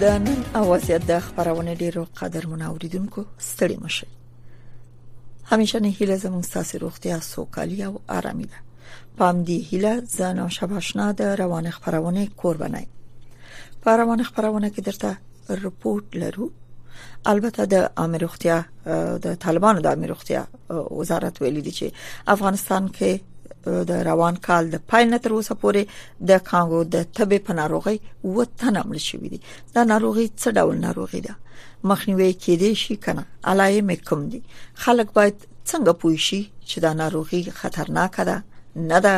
د نن اوازې د خبرونه ډیرو قدر منوریدونکو ستړي مشه همیشه نه هیله زموږ ساسي روغتیا سوکالي او آرامي ده پام دی هیله زنه او شباشنا د روانه خبرونه قرباني په روانه خبرونه کې درته رپورت لرو البته د امر اختیا د طالبانو د امر اختیا وزارت ویل دي چې افغانستان کې د روان کال د پای نه تر اوسه پورې د کانګو د تبه په ناروغي وطن عمل شوې دي دا ناروغي څه ډول ناروغي ده مخنیوي کېدې شي کنه علایې مې کوم دي خلک باید څنګه پوي شي چې دا ناروغي خطرناکه ده نه ده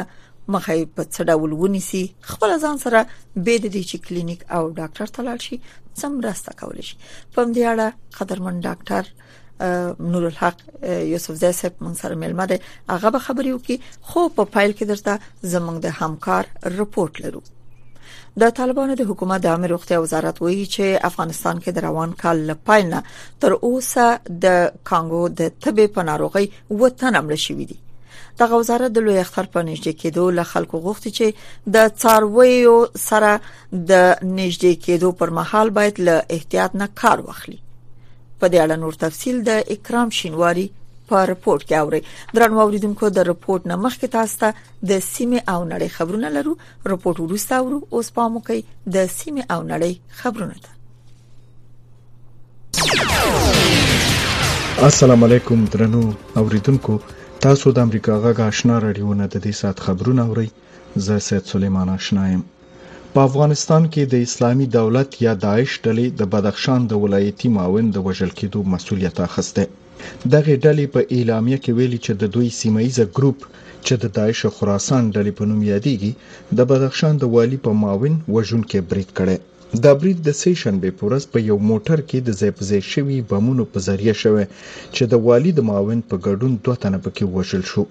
مخه په څه ډول ونیسي خپل ځان سره به د دې چې کلینیک او ډاکټر ته لاړ شي سم راسته کول شي په دې اړه قدرمن ډاکټر نور الحق یوسف زی صاحب مون سره ملما دی هغه به خبرې وکي خو په فایل کې درته زمونږ د همکار رپورت لرو د طالبانو د حکومت د امر روغتیا وزارت وایي چې افغانستان کې د روان کال لپاره نه تر اوسه د کانګو د تبې په ناروغي وته نمړ شوې دي دغه وزارت د لوی اختر په نږدې کېدو له خلکو غوښتي چې د څارویو سره د نږدې کېدو پر مهال باید له احتیاط نه کار واخلي په دې اړه نور تفصيل د اکرام شینواری په رپورت کې اوري درنو اوریدونکو د رپورت نه مخکې تاسو ته د سیمه او نړۍ خبرونه لرو رپورت ورسته اورو اوس پام وکړئ د سیمه او نړۍ خبرونه ته السلام علیکم درنو اوریدونکو تاسو د امریکا غږ آشنا رادیو نه د دې سات خبرونه اورئ زه سید سلیمان آشنا یم په افغانستان کې د اسلامي دولت یا داعش ډلې د بدخشان د ولایتي معاون د وژل کېدو مسولیت اخیستی. دغې ډلې په اعلامیه کې ویلي چې د دوی سیمه ایزه ګروپ چې د داعش خراسان ډلې په نوم یادېږي د بدخشان د والي په معاون وژونکی برید کړی. دا برید د سې شنبې په ورځ په یو موټر کې د ځای په ځای شوي بمونو په ذریعه شوی چې د والي د معاون په ګډون دوه تنه پکې ووژل شو.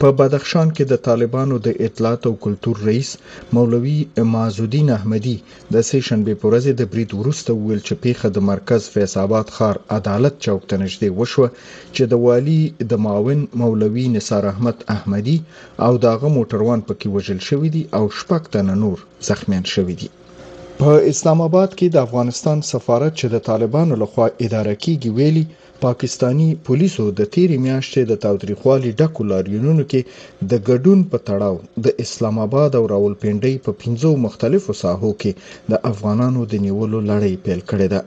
په بدخشان کې د طالبانو د اطلاعات او کلتور رئیس مولوي معزالدین احمدي د سې شنبې پر ورځ د برید وروسته وویل چې پیښه د مرکز فیض آباد ښار عدالت چوک ته نږدې وشوه چې د والي د معاون مولوي نثار احمد احمدي او د هغه موټروان پکې وژل شوي دي او شپږ تنه نور زخمیان شوي دي. په اسلام آباد کې د افغانستان سفارت چې د طالبانو لخوا اداره کیږي ویلي پاکستاني پولیسو د تیرې میاشتې د تاوتریخوالي ډکو لاریونونو کې د ګډون په تړاو د اسلام آباد او راولپنډۍ په پنځو مختلفو ساحو کې د افغانانو د نیولو لړۍ پیل کړې ده.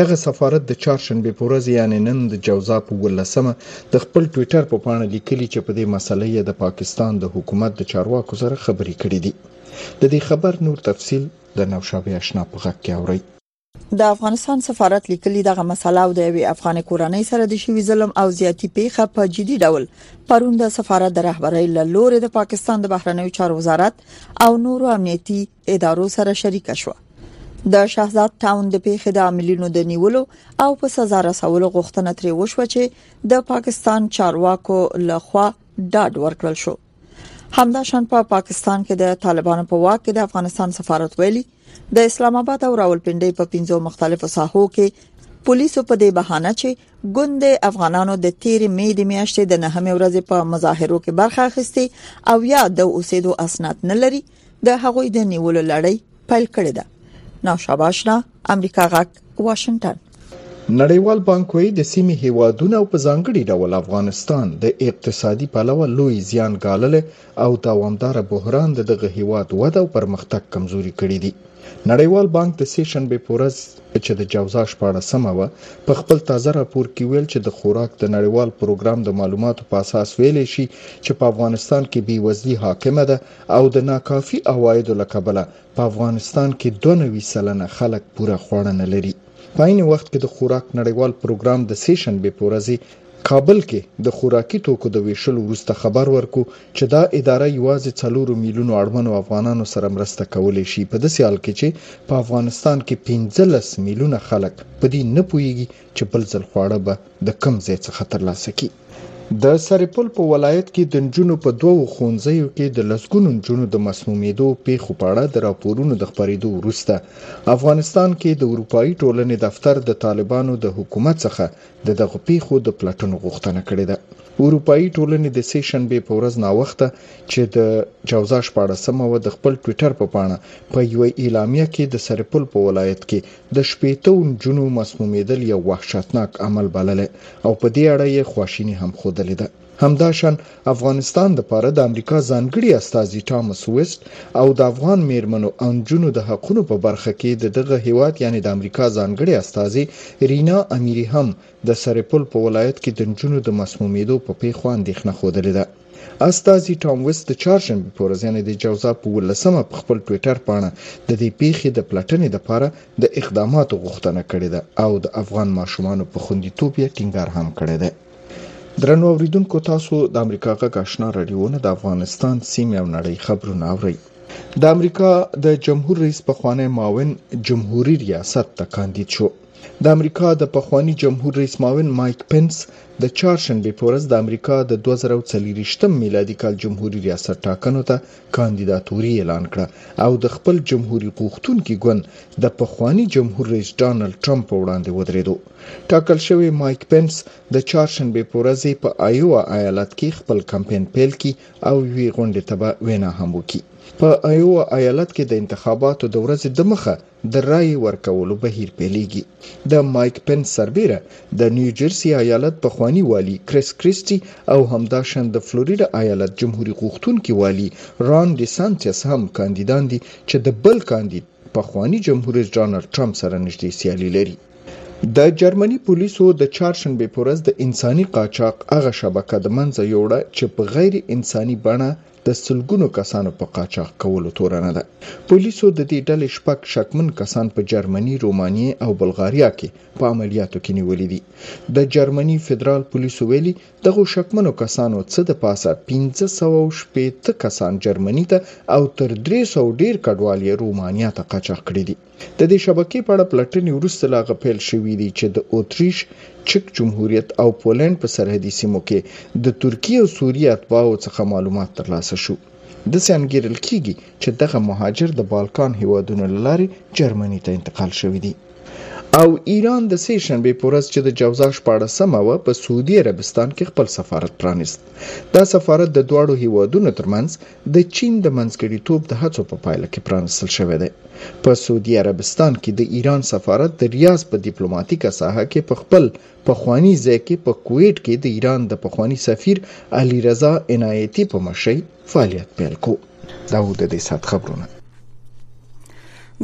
دغه سفارت د چهارشنبې په ورځ یعنې نن د جوزا په اوولسمه د خپل ټویټر په پاڼه لیکلي چې په دې مسله یې د پاکستان د حکومت د چارواکو سره خبرې کړې دي. د دې خبر نور تفصیل د نوشابې اشنا په غږ کې اورئ. د افغانستان سفارت لیکلي دغه مسله او د یوې افغان کورنۍ سره د شوی ظلم او زیاتی پیښه په جدي ډول پرون د سفارت د رهبرۍ له لوري د پاکستان د بهرنیو چارو وزارت او نورو امنیتي ادارو سره شریک شوه د شاهزاد ټاون د پیښې د عاملینو د نیولو او په سزا رسولو غوښتنه ترې وشوه چې د پاکستان چارواکو لخوا ډاډ ورکړل شو همداشان په پا پاکستان کې د طالبانو په واک کې د افغانستان سفارت ویلي د اسلام آباد او راولپنډۍ په پنځو مختلفو ساحو کې پولیسو په دې بهانه چې ګوند افغانانو د تیر می د میاشتې د نهمې ورځې په مظاهرو کې برخه اخیستي او یا د اوسېدو اسناد نه لري د هغوی د نیولو لړۍ پیل کړې ده نو شاباشنا امریکا غاک واشنگټن نړیوال بانک وایي د سیمې هیوادونه او په ځانګړي ډول افغانستان د اقتصادي پلوه لوی زیان ګاللی او دوامدار بحران د دغه هیواد وده او پرمختګ کمزوري کړی دی نړیوال بانک د سې شنبې په ورځ چې د جوزا شپاړسمه وه په خپل تازه راپور کې ویل چې د خوراک د نړیوال پروګرام د معلوماتو په اساس ویلی شي چې په افغانستان کې بیوزلي حاکمه ده او د ناکافي عوایدو له کبله په افغانستان کې 92 سلنه خلک پوره خواړه نه لري په عین وخت کې د خوراک نړیوال پروګرام د سې شنبې په ورځ کابل کې د خوراکي توکو د ویشلو وروسته خبر ورکو چې دا اداره یوازې 4 میلیون اړمنو افغانانو سره مرسته کولی شي په داسې حال کې چې په افغانستان کې 15 میلیونه خلک په دې نه پوهیږي چې بل ځل خواړه به د کوم ځای څخه ترلاسه کړي. د سرپل په ولایت کې د نجونو په دوو ښوونځیو کې د لسګونو نجونو د مسمومېدو پېښو په اړه د راپورونو د خپرېدو وروسته افغانستان کې د اروپايي ټولنې دفتر د طالبانو د حکومت څخه د دغو پېښو د پلټنو غوښتنه کړې ده. اروپايي ټولنې د سې شنبې په ورځ ناوخته چې د جوزا شپاړسمه وه د خپل ټویټر په پاڼه په یوه اعلامیه کې د سرپل په ولایت کې د شپېتو نجونو مسمومېدل یو وحشتناک عمل بللی او په دې اړه یې خواشیني هم ښودلې ده همداشان افغانستان لپاره د امریکا ځانګړي استازي ټامس ویسټ او د افغان میرمنو او نجونو د حقونو په برخه کې د دغه هیواد یعنی د امریکا ځانګړي استازي رینا امیری هم د سرپل په ولایت کې د نجونو د مسمومېدو په پیښو اندېښنه ښودلې ده استازي ټام وست د چهارشنبې په ورځ یعنې د جوزا په ولسمه په خپل ټویټر پاڼه د دې پیښې د پلټنې لپاره د اقداماتو غوښتنه کړې ده او د افغان ماشومانو په خوندیتوب یې ټینګار هم کړی دی درنو اوریدونکو تاسو د امریکا غږ آشنا رادیوونه د افغانستان سیمه او نړۍ خبرونه اورئ د امریکا د جمهور رئیس په خوانی معاون جمهوریت ریاست ته کاندید شو د امریکا د پخواني جمهور رئیس معاون مایک پنس د چهارشنبې په ورځ د امریکا د 2024 میلادي کال جمهوري ریاست ټاکنو ته کاندیداتوري اعلان کړه او د خپل جمهوري غوښتونکي ګوند د پخواني جمهور رئیس ډانلډ ټرمپ په وړاندې ودرېدو ټاکل شوی مایک پنس د چهارشنبې په ورځ په آیووا ایالت کې خپل کمپاین پیل کړي او یوې غونډې ته به وینا هم وکړي په ایووا ایالت کې د انتخاباتو د ورځې دمخه د رایې ورکولو بهیر پیلېږي. د مایک پنس سربېره د نیوجرسي ایالت پخواني والي کریس کریسټي او همداشان د فلوریډا ایالت جمهوري غوښتونکي والي ران ډیسانتیس هم کاندیدان دي چې د بل کاندید پخواني جمهورریس ډونالډ ټرمپ سره نږدې سیالي لري. د جرمني پولیسو د چهارشنبې په ورځ د انساني قاچاق هغه شبکه د منځه یوړه چې په غیر انساني بڼه د سلګونو کسانو په قاچاق کولو تورنه ده. پولیسو د دې ډلې شپږ شکمن کسان په جرمني، رومانیې او بلغاریا کې په عملیاتو کې نیولي دي. د جرمني فدرال پولیسو ویلي، دغو شکمنو کسانو څه د پاسه پنځه سوه او شپېته کسان جرمني ته او تر درې سوو ډېر کډوال یې رومانیا ته قاچاق کړي دي. د دې شبکې په اړه پلټنې وروسته له هغه پیل شوې دي چې د اوتریش، چک جمهوریت او پولنډ په سرحدي سیمو کې د ترکیې او سوریې اتباعو څخه معلومات ترلاسه شو. داسې انګېرل کېږي چې دغه مهاجر د بالکان هېوادونو له لارې جرمني ته انتقال شوي دي. او ایران د سې شنبې په ورځ چې د جوزا شپاړسمه وه په سعودي عربستان کې خپل سفارت پرانیست دا سفارت د دواړو هیوادونو ترمنځ د چین د منځګړیتوب د هڅو په پایله کې پرانستل شوی دی. په سعودي عربستان کې د ایران سفارت د ریاض په دیپلوماتیکه ساحه کې په خپل پخواني ځای کې په کویټ کې د ایران د پخواني سفیر علي رضا عنایتي په مشرۍ فعالیت پیل کو دا و د دې سات خبرونه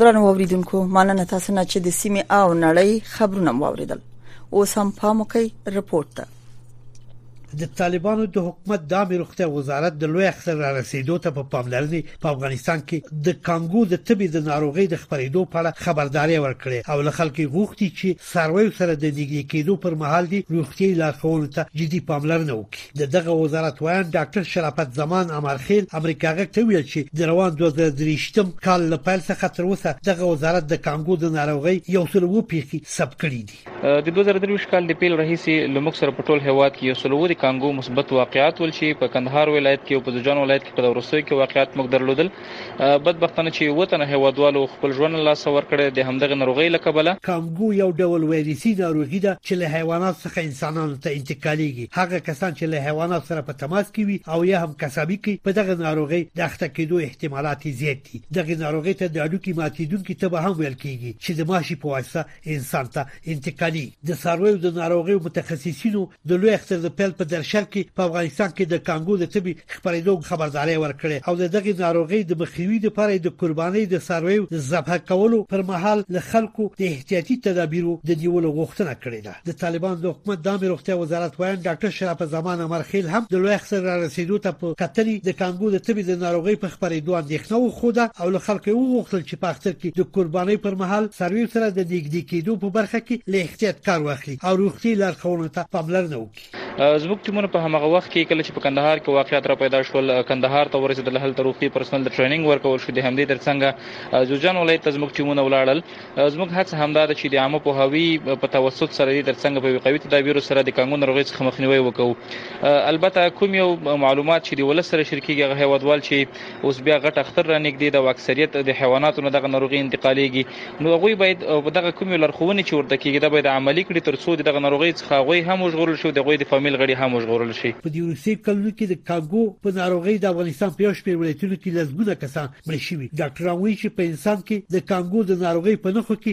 درنو اوریدونکو مننه تاسو نه چې د سیمه او نړۍ خبرونه مو اوریدل اوس هم پام وکړئ رپورت ته د طالبانو د حکومت د امیر روغتیا وزارت د لوی اختر را رسیدو ته په پاملرنې په افغانستان کې د کانګو د تبي د ناروغي د خبرېدو په اړه خبرداري ورکړې او له خلکو غوښتي چې سروي سره د نږدې کېدو پر مهال دي روغتي لارښوونو ته جدي پاملرنه وکړي د دغه وزارت وایي ډاکټر شرافت زمان امرخیل امریکا غږ ته ویل چې د روان 2023 کال له پیل څخه تر اوسه دغه وزارت د کانګو د ناروغي یو څلور پیخي سب کړی دي د 2023 کال د پیل راهیسې لمک سره په ټول هیواد کې یو سلو د کانګو مثبت واقعات ول چې په کندهار ولایت کې او په ځوجان ولایت کې په دورسوي کې واقعات موږ درلودل بدبختانه چې وطن هیوادوالو خپل ژوند لا سور کړي د همدغه ناروغي لکبله کانګو یو ډول ویروسي ناروغي ده چې له حیوانات څخه انسانانو ته انتقالیږي هغه کسان چې له حیوانات سره په تماس کې وي او یا هم کسابي کوي په دغه ناروغي د اخته کېدو احتمالات زیات دي دغه ناروغي ته د اډوکی ماتیدونکي تبه هم ویل کیږي چې د ماشي په واسطه انسان ته انتقالي د سارویو د ناروغیو متخصصینو د لوی اختر د پیل په درشل کې په افغانستان کې د کانګو د تبي خبرېدو خبرداري ورکړې او د دغه ناروغي د مخنیوي لپاره د قربانۍ د سارویو د ذبح کولو پر مهال له خلکو د احتیاطي تدابیرو د نیولو غوښتنه کړې ده د طالبان د حکومت د امر روغتیا وزارت وایي ډاکټر شرف زمان امرخیل هم د لوی اختر را رسیدو ته په کتنې د کانګو د تبي د ناروغي په خبرېدو اندېښنه وښوده او له خلکو وغوښتل چې په باختر کې د قربانۍ پر مهال څارویو سره د نږدې کېدو په برخه کې له احتیاط کار واخلي او روغتي لارښوونو ته پاملرنه وکړي زموږ ټیمونه په همغه وخت کې کله چې په کندهار کې واقعیت را پیدا شول کندهار ته ورسېدل هلته روغتي پرسنل د ټریننګ ورکول شو د همدې ترڅنګ جوزجان ولایت ته زموږ ټیمونه ولاړل زموږ هڅه همدا ده چې د عامه پوهاوي په توسط سره د ترڅنګ په وقایوي تدابیرو سره د کانګو ناروغي څخه مخنیوي وکړو البته کوم یو معلومات چې د ولس سره شریکيږي هغه هیوادوال چې اوس بیا غټ اختر را نږدې ده او اکثریت د حیواناتو نه دغه ناروغي انتقالیږي نو هغوی باید په دغه کومې لارښوونې چې ورته کیږي دا باید عملی کړي ترڅو د دغه ناروغۍ څخه هغوی هم وژغورل شي او د هغوی د فامیل غړي هم وژغورل شي. په دې وروستیو کلونو کې د کانګو په ناروغۍ د افغانستان په یو شمېر ولایتونو کې لسګونه کسان مړه شوي. ډاکټران وايي چې په انسان کې د کانګو د ناروغۍ په نښو کې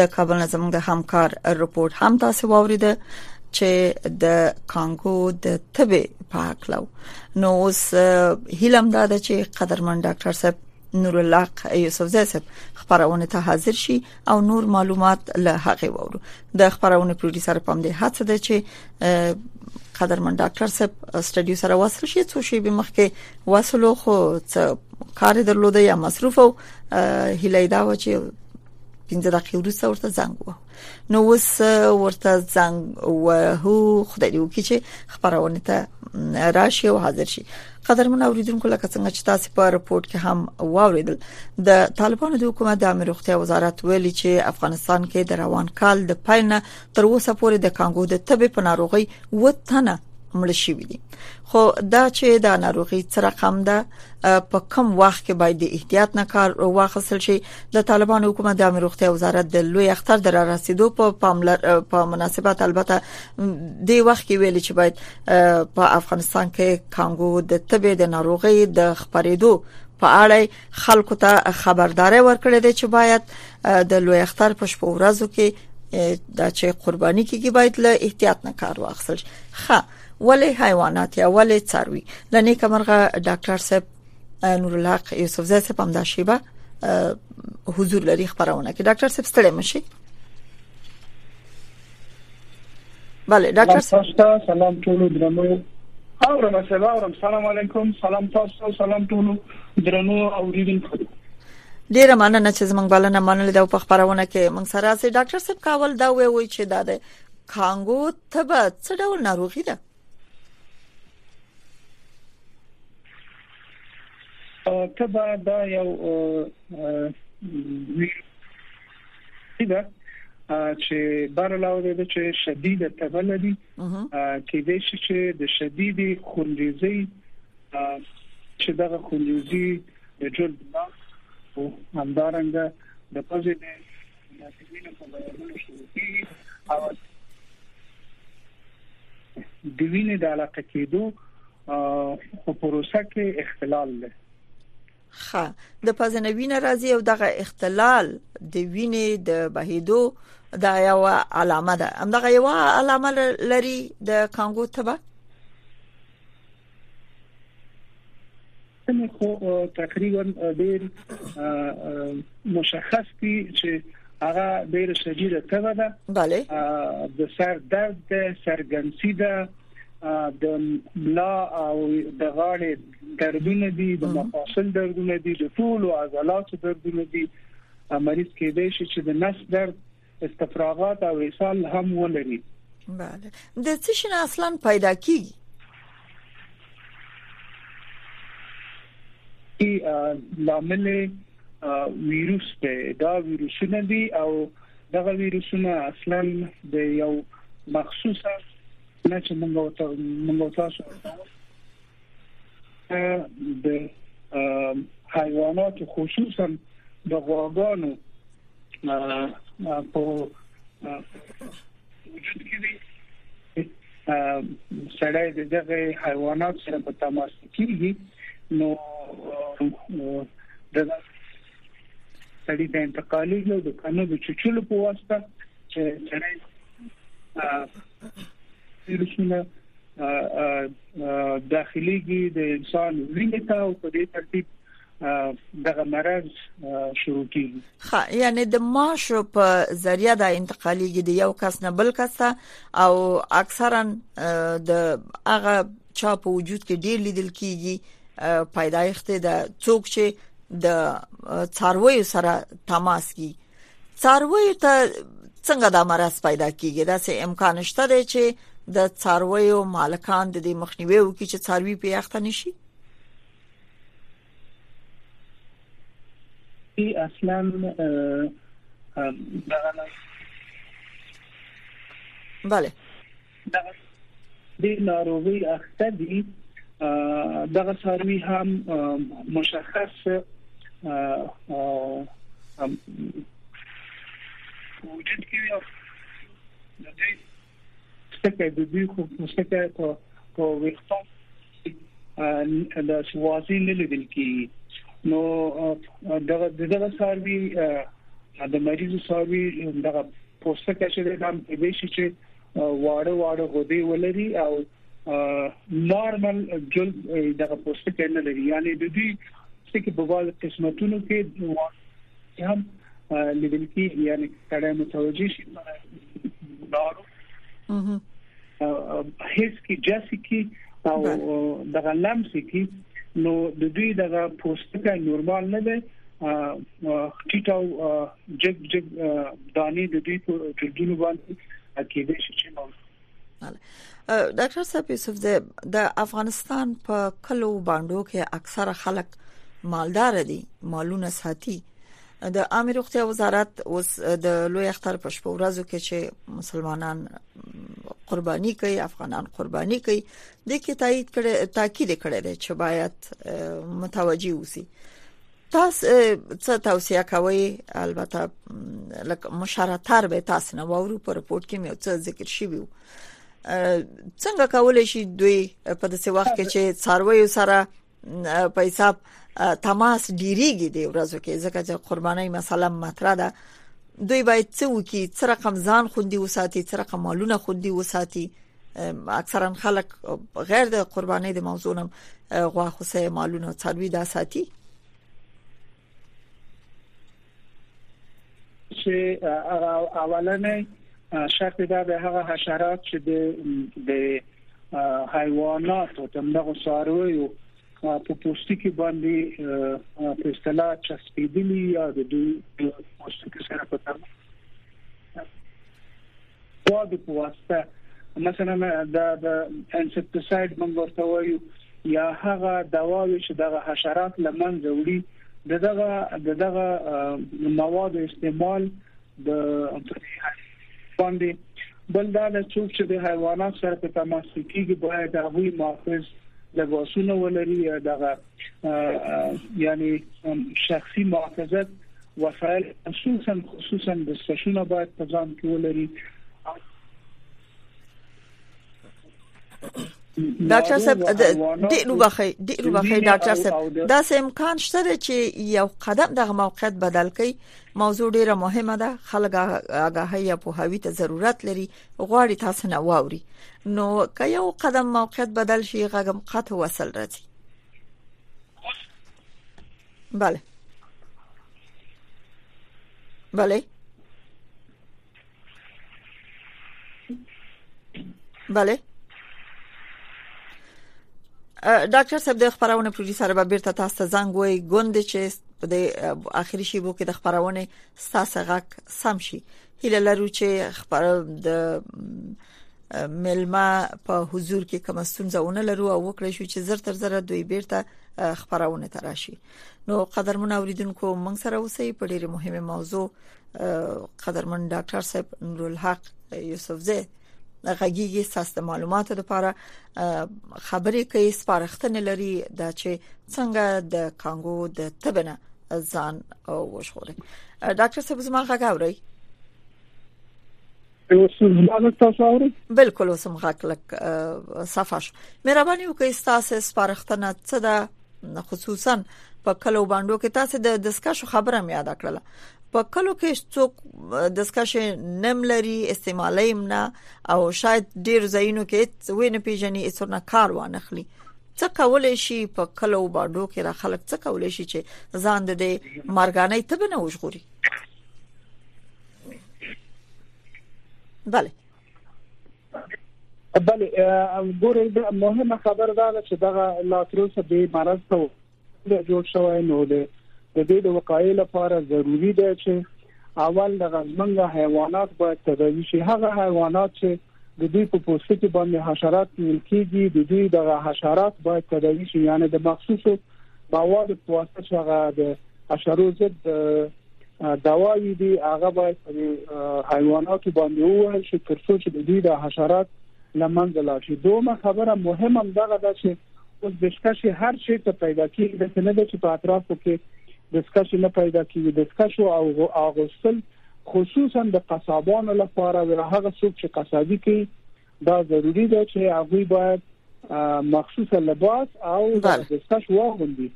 د کابل نه زموږ د همکار رپورت هم تاسو واورید چې د کانګو د تبه په حق لو نو اوس هیلم دا ده چې قدرمن ډاکټر صاحب نور الله یوسفزی صاحب خبرونه ته حاضر شي او نور معلومات له هغه وورو د خبرونه پروډوسر پام دی هڅه ده چې قدرمن ډاکټر صاحب سټډیو سره وصل شي څو شی به مخکې وصلو خو کار درلوده یا مصروف او هیله دا و چې 15 دقیقې وروسته ورته زنګ وو نو اوس ورته زنګ وو خدای دې وکړي چې خبرونه ته راشي او حاضر شي قدرمن اوریدونکو لکه څنګه چې تاسو په رپورت کې هم واوریدل د طالبانو د حکومت د امر روغتیا وزارت ویلي چې افغانستان کې د روان کال د پاینه تر اوسه پورې د کانګو د تبې په ناروغي و تنه مړ شوی دي خو دا چې دا ناروغي څه رقم ده په کم وخت کې باید احتیاط نه کار واخیستل شي د طالبانو حکومت د امروختي وزارت د لوی اختر در رسیدو په پاملر په مناسبت البته دی وخت کې ویل چې باید په افغانستان کې کانګو د تبه د ناروغي د خبرېدو په اړه خلکو ته خبرداري ورکړې ده چې باید د لوی اختر په شپه ورځو کې دا چې قرباني کیږي باید له احتیاط نه کار واخلي خه ولې حیوانات یا ولې څاروي لنې کمرغه ډاکټر صاحب نور الحق یوسف زاده صاحب هم دا شیبه حضور لري خبرونه کې ډاکټر صاحب ستړي مشي بله ډاکټر صاحب سلام ټول درنو اورم صاحب اورم سلام علیکم سلام تاسو سلام ټول درنو اوریدونکو ډیره مننه چې زموږ بلنه منلې ده په خبرونه کې موږ سره سي ډاکټر صاحب کاول دا وی وی چې دا ده کانګو تبه څه ډول ناروغي ده تبه دا یو ده چې بار علاوه دې چې شدید تبه لري کې دې چې د شدید خونریزي چې دغه خونریزي د جلد او همدارنګه د پزې د ناتمینو په بیانونو شروع کیږي او د وینې د علاقه کېدو په پروسه کې اختلال لري خه د پزنه وینه راځي او دغه اختلال د وینې د بهیدو دا یو علامه ده همدغه یو علامه لري د کانګو تبه نو خو تقریبا ډیر مشخص دي چې هغه ډیر شدیده تبه ده bale د سر درد ده سرګنسی ده د ملا او د غاړې دردونه دي د مفاصل دردونه دي د ټولو عضلاتو دردونه دي مریض کېدای شي چې د نس درد استفراغات او اسهال هم ولري بله د څه شي اصلا پیدا کیږي لامل ویروس دی دا ویروسونه دي او دغه ویروسونه اصلا د یو مخصوصه نه چې موږ ته موږ تاسو د حیوانات خصوصا د غواګانو په سړی د دغه حیوانات سره په تماس کیږي نو د سړی د انتقالي او د کانو د چچلو په واسطه چې سړی ویروسونه داخليږي د انسان وینې ته او په دې ترتیب دغه مرض شروع کیږي خا یعنی د ماشو په ذریعہ د انتقالیږي د یو کس نه بل کس ته او اکثرا د هغه چا په وجود کې ډیر لیدل کیږي پیدایښت د څوک چې د څاروي سره تماس کی څارویو ته څنګه دا مرض پیدا کیږي دا سه امکان شته دی چې د څارویو مالکان د دې مخنیوي وکړي چې څاروي په یخته نشي اصلا دغه بله دغه ډیر ناروغي اخته دي دغه ساروي هم مشخص وجود کې یو د دې څخه د دې خو څخه په په وخت د شوازي نه لیدل کی نو دغه دغه ساروي د مریض ساروي دغه پوسټه کې چې د هم دې شي چې واړه واړه غدې ولري او نارمل جلد دغه پوستکی نه لري یعنی د دې چې په بعض قسمتونو کې هم لیدل کېږي یعنی کړه متوجي شي نارو هیڅ کې جاسي کې او دغه لمس کې نو د دوی دغه پوستکی نورمال نه دی ټیټ او جګ جګ دانې د دوی په جلدونو باندې کېدې شي چې موجود ډاکټر صاحب یوسف زیب د افغانستان په کلو باندې کې اکثره خلک مالدار دي مالونه ساتي د عامه روغتیا وزارت اوس د لوی اختر په شپه ورځو کې چې مسلمانان قرباني کوي افغانان قرباني کوي د کې تایید کړي تاکید کړي چې باید متوجي اوسي تاسو څه توصيه کوي البته لکه مشارتر به تاسو نه وورو په رپورت کې مې څه ذکر شوی څنګه کولای شي دوی په داسې وخت کې چې څاروي سره په حساب تماس ډیریږي دی ورځو کې ځکه چې قرباني مثلا مطرح ده دوی باید څه وکړي څه رقم ځان خوندي وساتي څه رقم مالونه خوندي وساتي اکثرا خلک غیر د قرباني د موضوع نم غوا خوسه مالونه څاروي دا ساتي چې اولنې شرط دا د هغه حشرات چې د د حیواناتو دغه سارویو په پوستکي باندې په اصطلاح چسپېدلی یا د دوی پوستکي سره په موادو په واسطه مثلا د د انسکټیساید موږ ورته وایو یا هغه دواوې چې دغه حشرات لمنځه وړي دغه دغه مواد استعمال د باندې بل دا د څوک چې د حیوانات سره په تماس کېږي باید هغه محافظ لباسونه ولري یا دغه یعنی شخصي محافظت وسایل خصوصا خصوصا د سټیشنونو باید په ځان کې ولري ډاکټر صاحب ډیرو بخی ډیرو بخی ډاکټر صاحب دا سه امکان شته چې یو قدم دغه موقعیت بدل کړي موضوع ډیره مهمه ده خلک آگاهی یا په هوی ته ضرورت لري غواړي تاسو نه واوري نو که یو قدم موقعیت بدل شي غږم قطع وصل راځي بله بله بله ډاکټر صاحب د خبرونه پروډوسر به بیرته تاسو ته زنګ وای ګوند چې په دې اخیری شیبو کې د خبرونه ستاسو غږ سم شي هله لرو چې خبر د ملما په حضور کې کوم ستونزه ونه لرو او وکړې شو چې زر تر زر دوی بیرته خبرونه تراشي نو قدرمن اوریدونکو موږ سره اوسې په ډیره مهمه موضوع قدرمن ډاکټر صاحب نورالحق یوسفزی غږیږي ساست معلوماتو لپاره خبرې کوي سپارښتنه لري دا چې څنګه د کانګو د تبنه ځان وښوري ډاکټر صاحب زما غږ اوري بالکل اوسم غاک لک صفاش مهرباني وکړئ تاسو سپارښتنه څه ده خصوصا په کلو باندې کې تاسو د دسکشو خبره مې یاد کړله په کلو کې څوک دسکش نم لري استعمالي نه او شاید ډیر زینو کې وینې پیژنې څونه کار وانه خلی څه کولای شي په کلو باډو کې را خلک څه کولای شي چې ځان د مرګانې تبنه وژغوري بله بله ګورې مهمه خبر دا ده چې دغه لا تر اوسه به مرز ته جوړ شوی نو ده د دې د وقایې لپاره ضروری ده چې اول د غزمنګ حیوانات باید تداوی شي هغه حیوانات چې د دوی په پوستکي باندې حشرات نیول کېږي د دوی دغه حشرات باید تداوي شي یعنی د مخصوصو موادو په واسطه چې هغه د حشرو ضد دواوی دي هغه باید په حیواناتو باندې ووهل شي ترڅو چې د دوی د حشرات لمنځه لاړ شي دومره خبره مهمه دغه ده چې اوس د شکشې هر شي ته پیدا کیږي د څه نه چې په اطرافو کې د سکشو نه پیدا کیږي د سکشو او اغوستل خصوصاً د قصابانو لپاره یا هغه څوک چې قصابي کوي دا ضروری ده چې هغه باید مخصوص لباس او دستکش واغوندي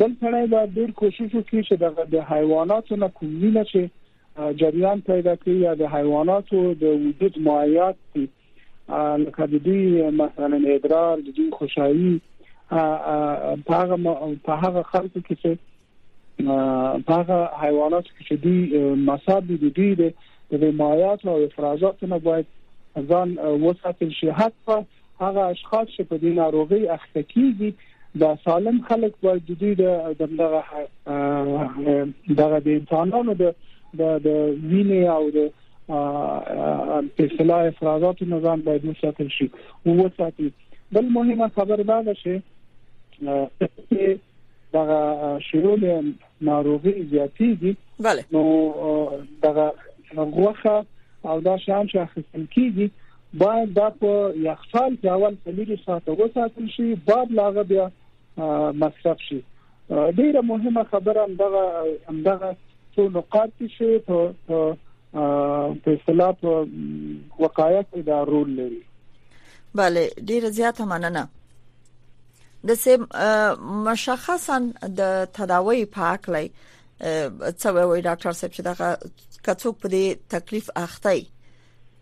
بل سړی باید ډیر کوشش وکړي چې د حیواناتو نه کوم وینه چې جریان پیدا کوي یا د حیواناتو د وجود مایعات دي لکه د دوی مثلا ادرار د دوی خوشایي په هغه په هغه خلکو کې چې هغه حیوانات چې دوی مصاب دي دوی د مایات او افرازات نه باید ځان وساتل شي حتی هغه اشخاص چې په دې ناروغي اخته کیږي دا سالم خلک باید د دوی د دغه دغه د انسانانو د د وینې او د په اصطلاح افرازات نه ځان باید وساتل شي وساتي بل مهمه خبر دا ده چې دغه شیرو نه ناروغي زیاتېږي بله نو دغه غوخه او دا شان چې اخیستل کیږي باید دا په یخچال کې اول څلور ساعته وساتل شي بعد لاغه بیا مصرف شي ډیره مهمه خبره هم دغه هم دغه څو نقاط چې په په اصطلاح په وقایع کې دا رول لري بله ډیره زیاته مننه د سه مشخصا د تداوی په اکلای څه وی ډاکټر صاحب چې دغه کڅوک په دې تکلیف اخته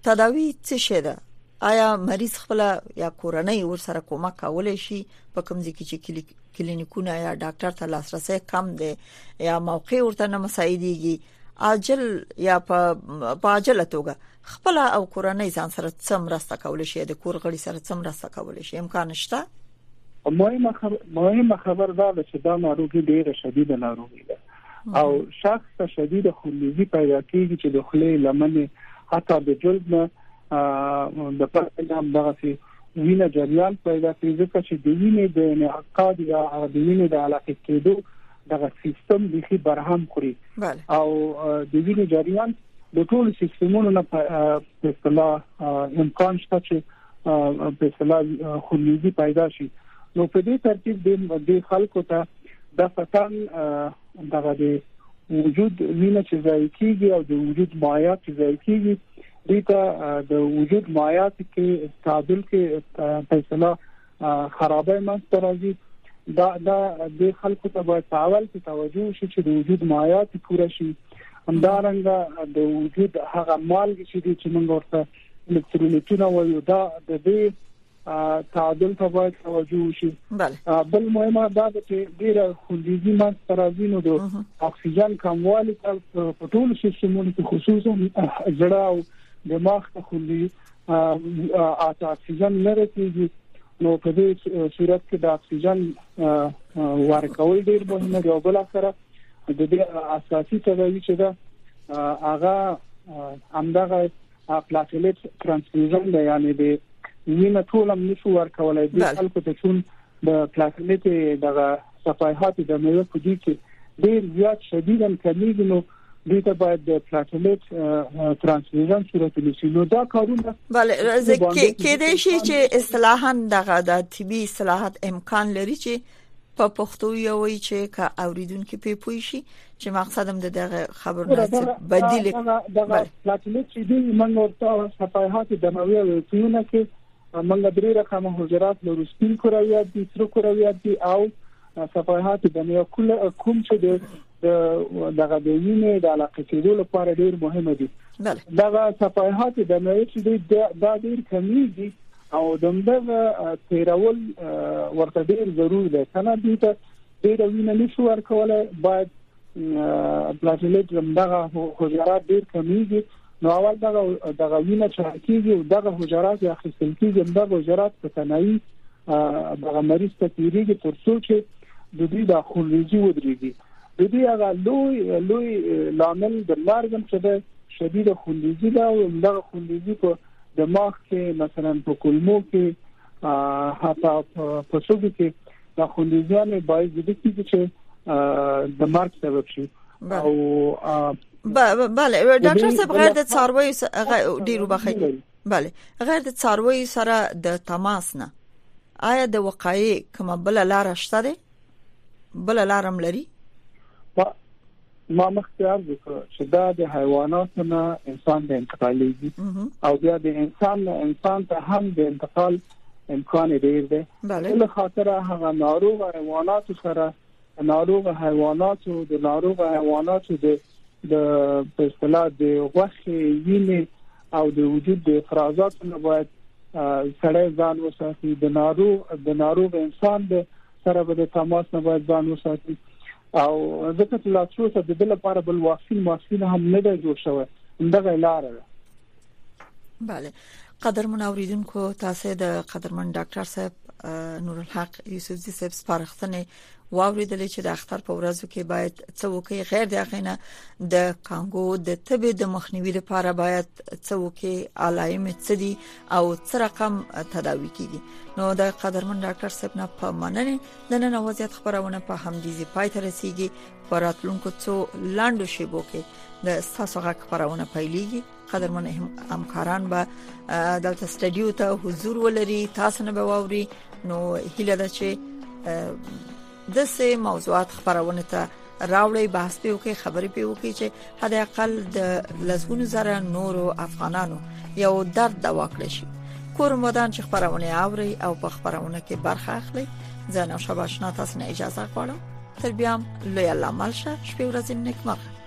تداوی څه شه ده آیا مریض خپل یا کورنۍ ور سره کومک کولای شي په کوم ځای کې چې کلینیکونه یا ډاکټر ته لاسرسي کم دی یا موقع ورته نه مساعدېږي عاجل یا په عاجل توګه خپل او کورنۍ ځان سره څه مرسته کول شي د کور غړي سره څه مرسته کول شي امکان شته مهمه خبر مهمه خبر دا ده چې دا ناروغي ډیره شدیده ناروغي ده او شخص ته شدیده خونریزي پیدا کیږي چې د خلې لمنې حتی د جلد نه د پرته نام دغه سي وینه جریان پیدا کوي ځکه چې د وینې د انعقاد یا د وینې د علاقه کېدو دغه سیستم بیخي برهم خوري او د وینې جریان د ټول سیستمونو نه په اصطلاح امکان شته چې په اصطلاح خلیزي پیدا شي نو په دې ترتیب د خلکو ته د فتن دغه د وجود وینه چې ځای کیږي او د وجود مایات چې ځای کیږي دې ته د وجود مایات کې تعادل کې په اصطلاح خرابې منځ ته راځي دا دا د خلکو ته باید په اول کې توجه وشي چې د وجود مایات پوره شي همدارنګه د وجود هغه مال چې دي چې موږ ورته الکترونیکونه وایو دا د دې تعادل ته باید توجه وشي بل مهمه دا ده چې ډیر خوندیزي مال ترازینو د اکسیجن کموالی په ټول سیستمونو کې خصوصا زړه او دماغ ته خوندي اکسیجن نه رسیږي نو په دې صورت کې د اکسیجن ورکول ډیر مهم دی او بل سره د دې اساسي تداوی چې دا هغه همدغه پلاټلیټ ترانسفیوژن دی یعنی د وینې ټول هم نشو ورکولای د خلکو ته چون د پلاټلیټ دغه صفایحات د مې په دې کې ډیر زیات شدیدن کمیږي نو دوی ته باید د پلاتلیټ ترانسفیوژن صورت ونیسي نو دا کارونه بله ځکه کې دې شي چې اصطلاحا دغه د طبي اصلاحات امکان لري چې په پښتو یو وی چې کا اوریدونکو په پوي شي چې مقصدم د دغه خبر نه بدیل دغه پلاتلیټ چې دوی موږ ورته صفایحات د نوې ویټونه کې موږ درې رقم حجرات لرو سپین کرویات دي سره کرویات دي او صفحات د یو کل کوم چې د دغه د وینې د علاقه کېدو لپاره ډیر مهم دي دغه صفحات د نړۍ چې دا ډیر کمیږي او دغه تیرول ورته ډیر ضروري دی کنه دي ته ډیر وینه نشو ورکولای باید پلاتلیټ دغه حجرات ډیر کمیږي نو اول دغه دغه وینه چاکیږي او دغه حجرات یا خپل کیږي دغه حجرات په تنایي دغه مریض ته تیریږي تر څو چې د دې د خونریزي ودرېږي د دې هغه لوی لوی لامل د مرګ څه ده شدید خونریزي ده او دغه خونریزي په دماغ کې مثلا په کولمو کې حتی په څوګي کې د خوندیزان باید د دې چې د مرګ سبب شي او بله ډاکټر صاحب غیر د څاروي ډیرو بخښي بله غیر د څاروي سره د تماس نه آیا د وقایې کومه بل لار شته بل لارم لري ما مخکې عرض وکړ چې دا د حیواناتو نه انسان ته انتقالېږي او بیا د انسان نه انسان ته هم د انتقال امکان ډیر دی له خاطر هغه ناروغ حیوانات سره ناروغ حیوانات او د ناروغ حیوانات د د په اصطلاح د غوښې وینې او د وجود د افرازاتو نه باید سړی ځان وساتي د ناروغ د ناروغ انسان د سره به د تماس نه باید ځان وساتي او ځکه چې لا څو څه د دې لپاره بل واکسین ماسکین هم نه دی جوړ شوی همدغه لار ده بله قدر من اوریدونکو تاسو د قدرمن ډاکټر صاحب نور الحق یوسفزی صاحب سپارښتنه واوریدل چې د اختر په ورځو کې باید څه وکړي غیر د اخینه د کانګو د تبه د مخنیوي لپاره باید څه وکړي علائم څه دي او څه رقم تداوي کیږي نو د قدرمن ډاکټر صاحب نه په مننه د نن وضعیت خبرونه په همدې ځای پای ته رسیدي پراتلونکو څو لاندو شیبو کې د تاسو غږ خبرونه پیلېږي قدرمن همکاران به دلته سټډیو ته حضور ولري تاسو نه به ووري نو هیله ده چې د سه موضوعات خبرونه ته راوړی بحث په وکي خبرې په وکي چې حد اقل د لزګونو زره نورو افغانانو یو درد د واکړې شي کور مودان چې خبرونه اوري او په خبرونه کې برخه اخلي زه نو شباشنا تاسو نه اجازه غواړم تر بیا لوی الله ملشه شپې ورځې نیکمرغه